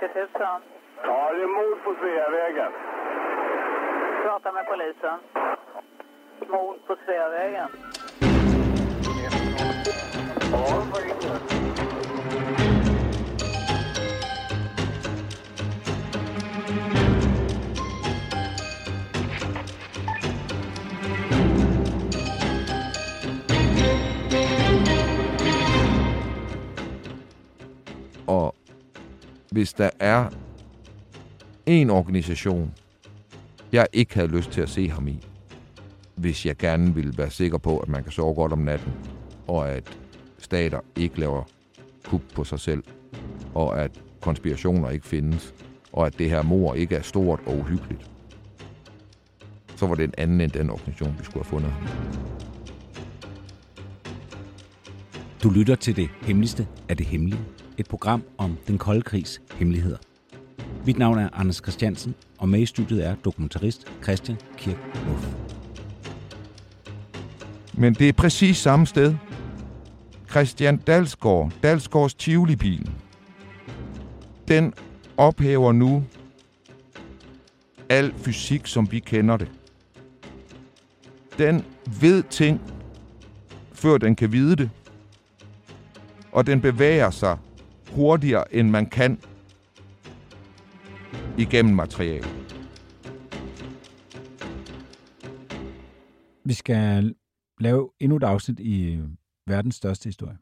000. Ja, det är mord på Sveavägen. Prata med polisen. Mord på Sveavägen. Ja? Og hvis der er en organisation, jeg ikke havde lyst til at se ham i, hvis jeg gerne ville være sikker på, at man kan sove godt om natten, og at stater ikke laver kup på sig selv, og at konspirationer ikke findes, og at det her mor ikke er stort og uhyggeligt, så var det en anden end den organisation, vi skulle have fundet. Du lytter til det hemmeligste af det hemmelige. Et program om den kolde krigs hemmeligheder. Mit navn er Anders Christiansen, og med i studiet er dokumentarist Christian Kirk Muff. Men det er præcis samme sted. Christian Dalsgaard, Dalsgaards Tivoli-bil, den ophæver nu al fysik, som vi kender det. Den ved ting, før den kan vide det. Og den bevæger sig hurtigere, end man kan igennem materialet. Vi skal lave endnu et afsnit i øh, verdens største historie.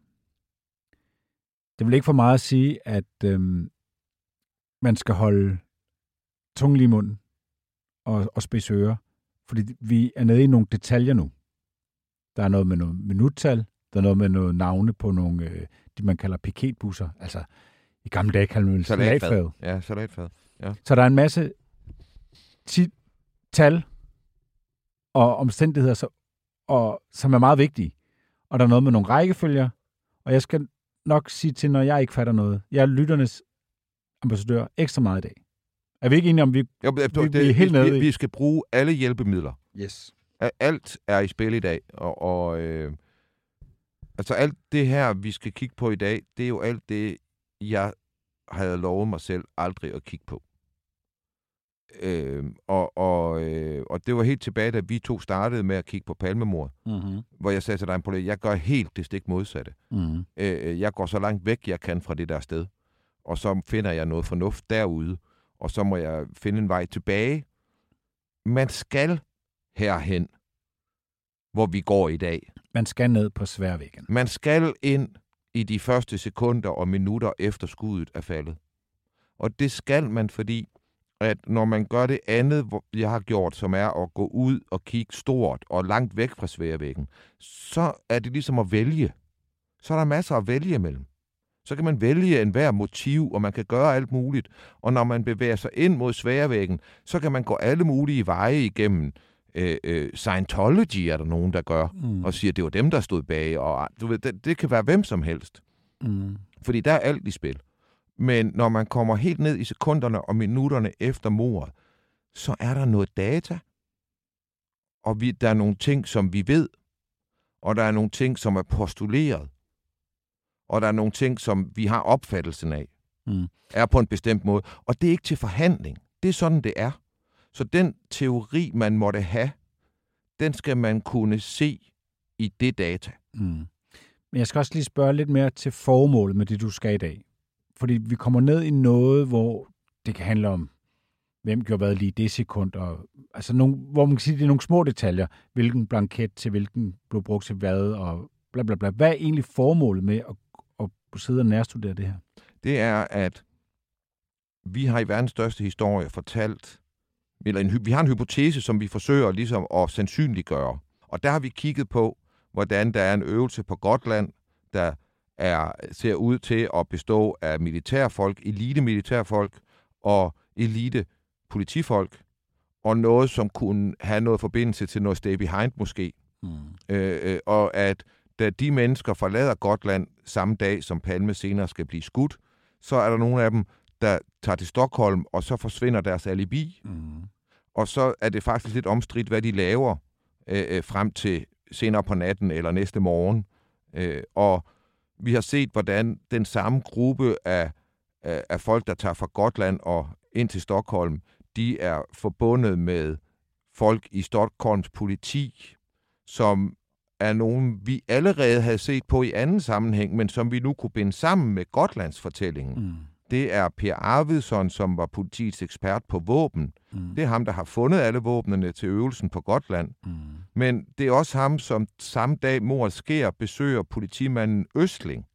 Det vil ikke for meget at sige, at øhm, man skal holde tungen lige i munden og, og spidse ører, fordi vi er nede i nogle detaljer nu. Der er noget med noget minuttal, der er noget med noget navne på nogle, øh, de man kalder piketbusser, altså i gamle dage kalder man det salatfad. Ja, salatfad. Så der er en masse ti- tal og omstændigheder, så, og, som er meget vigtige. Og der er noget med nogle rækkefølger, og jeg skal nok sige til, når jeg ikke fatter noget. Jeg er lytternes ambassadør ekstra meget i dag. Er vi ikke enige om, vi... Jo, det, Vi- det, vi er helt vi, nede vi, vi skal bruge alle hjælpemidler. Yes. Alt er i spil i dag, og, og øh, altså alt det her, vi skal kigge på i dag, det er jo alt det, jeg havde lovet mig selv aldrig at kigge på. Øh, og, og, øh, og det var helt tilbage, da vi to startede med at kigge på palmemord, Mm-hmm. hvor jeg sagde til dig, Paul, jeg gør helt det stik modsatte. Mm-hmm. Øh, jeg går så langt væk, jeg kan fra det der sted. Og så finder jeg noget fornuft derude. Og så må jeg finde en vej tilbage. Man skal herhen, hvor vi går i dag. Man skal ned på sværvæggen. Man skal ind i de første sekunder og minutter efter skuddet er faldet. Og det skal man, fordi at når man gør det andet, jeg har gjort, som er at gå ud og kigge stort og langt væk fra sværvæggen, så er det ligesom at vælge. Så er der masser at vælge imellem. Så kan man vælge enhver motiv, og man kan gøre alt muligt. Og når man bevæger sig ind mod sværvæggen, så kan man gå alle mulige veje igennem. Øh, øh, Scientology er der nogen, der gør, Mm. og siger, at det var dem, der stod bag. Og, du ved, det, det kan være hvem som helst. Mm. Fordi der er alt i spil. Men når man kommer helt ned i sekunderne og minutterne efter mordet, så er der noget data. Og vi, der er nogle ting, som vi ved. Og der er nogle ting, som er postuleret. Og der er nogle ting, som vi har opfattelsen af. Mm. Er på en bestemt måde. Og det er ikke til forhandling. Det er sådan, det er. Så den teori, man måtte have, den skal man kunne se i det data. Mm. Men jeg skal også lige spørge lidt mere til formålet med det, du skal i dag. Fordi vi kommer ned i noget, hvor det kan handle om, hvem gjorde hvad lige det sekund, og, altså nogle, hvor man kan sige, at det er nogle små detaljer. Hvilken blanket til hvilken blev brugt til hvad, og bla bla bla. Hvad er egentlig formålet med at, at sidde og nærstudere det her? det er, at vi har i verdens største historie fortalt, eller en, vi har en hypotese, som vi forsøger ligesom at sandsynliggøre. Og der har vi kigget på, hvordan der er en øvelse på Gotland, der er, ser ud til at bestå af militærfolk, elite militærfolk og elite politifolk, og noget, som kunne have noget forbindelse til noget stay behind måske. Mm. Øh, øh, og at da de mennesker forlader Gotland samme dag, som Palme senere skal blive skudt, så er der nogle af dem, der tager til Stockholm, og så forsvinder deres alibi. Mm. Og så er det faktisk lidt omstridt, hvad de laver øh, øh, frem til senere på natten eller næste morgen. Øh, og vi har set, hvordan den samme gruppe af, øh, af folk, der tager fra Gotland og ind til Stockholm, de er forbundet med folk i Stockholms politi, som er nogen, vi allerede havde set på i anden sammenhæng, men som vi nu kunne binde sammen med Gotlands fortællingen. Mm. Det er Per Arvidsson, som var politiets ekspert på våben. Mm. Det er ham, der har fundet alle våbnene til øvelsen på Gotland. Mm. Men det er også ham, som samme dag mordet sker, besøger politimanden Østling,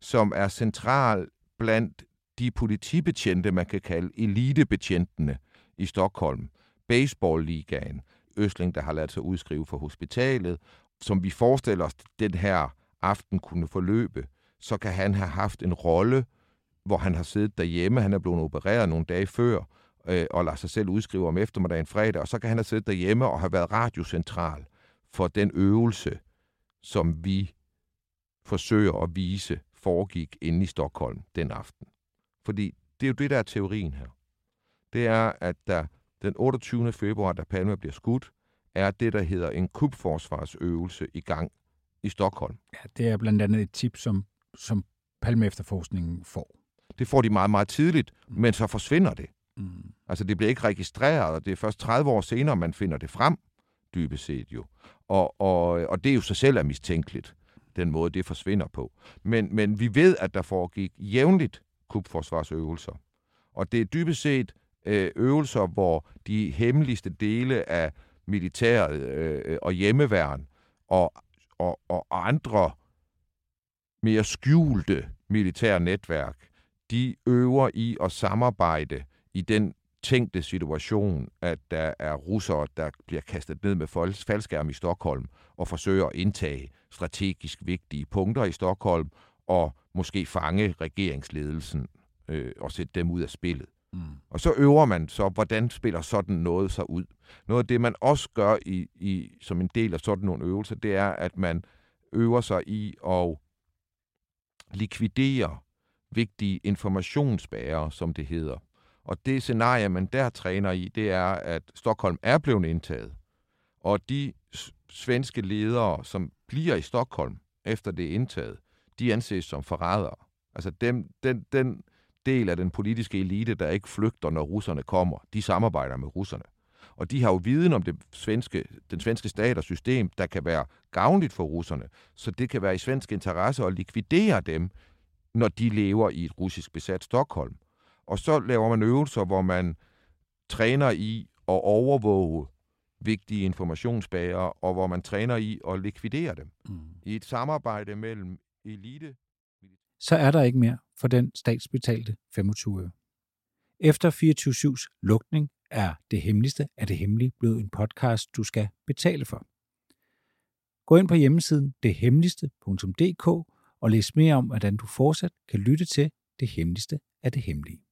som er central blandt de politibetjente, man kan kalde elitebetjentene i Stockholm. Baseballligaen. Østling, der har ladet sig udskrive for hospitalet, som vi forestiller os, den her aften kunne forløbe, så kan han have haft en rolle, hvor han har siddet derhjemme, han er blevet opereret nogle dage før, øh, og lader sig selv udskrive om eftermiddagen fredag, og så kan han have siddet derhjemme og have været radiocentral for den øvelse, som vi forsøger at vise foregik inde i Stockholm den aften. Fordi det er jo det, der er teorien her. Det er, at der den 28. februar, da Palme bliver skudt, er det, der hedder en kubforsvarsøvelse i gang i Stockholm. Ja, det er blandt andet et tip, som, som Palme efterforskningen får. Det får de meget, meget tidligt, mm. men så forsvinder det. Mm. Altså, det bliver ikke registreret, og det er først 30 år senere, man finder det frem, dybest set jo. Og, og, og det er jo sig selv er mistænkeligt, den måde, det forsvinder på. Men, men vi ved, at der foregik jævnligt kubforsvarsøvelser. Og det er dybest set øh, øvelser, hvor de hemmeligste dele af militæret øh, og hjemmeværn og, og, og andre mere skjulte militære netværk, de øver i at samarbejde i den tænkte situation, at der er russere, der bliver kastet ned med faldskærm i Stockholm og forsøger at indtage strategisk vigtige punkter i Stockholm og måske fange regeringsledelsen øh, og sætte dem ud af spillet. Mm. Og så øver man så, hvordan spiller sådan noget sig ud. Noget af det, man også gør i, i, som en del af sådan nogle øvelser, det er, at man øver sig i at likvidere vigtige informationsbærere, som det hedder. Og det scenarie, man der træner i, det er, at Stockholm er blevet indtaget. Og de svenske ledere, som bliver i Stockholm, efter det er indtaget, de anses som forrædere. Altså dem, den, den del af den politiske elite, der ikke flygter, når russerne kommer, de samarbejder med russerne. Og de har jo viden om det svenske, den svenske stat og system, der kan være gavnligt for russerne. Så det kan være i svensk interesse at likvidere dem, når de lever i et russisk besat Stockholm. Og så laver man øvelser, hvor man træner i at overvåge vigtige informationsbager, og hvor man træner i at likvidere dem. Mm. I et samarbejde mellem elite... Så er der ikke mere for den statsbetalte 25 øre. Efter 24-7's lukning er Det Hemmeligste af det Hemmelige blevet en podcast, du skal betale for. Gå ind på hjemmesiden dethemmeligste.dk og læs mere om, hvordan du fortsat kan lytte til Det Hemmeligste af det Hemmelige.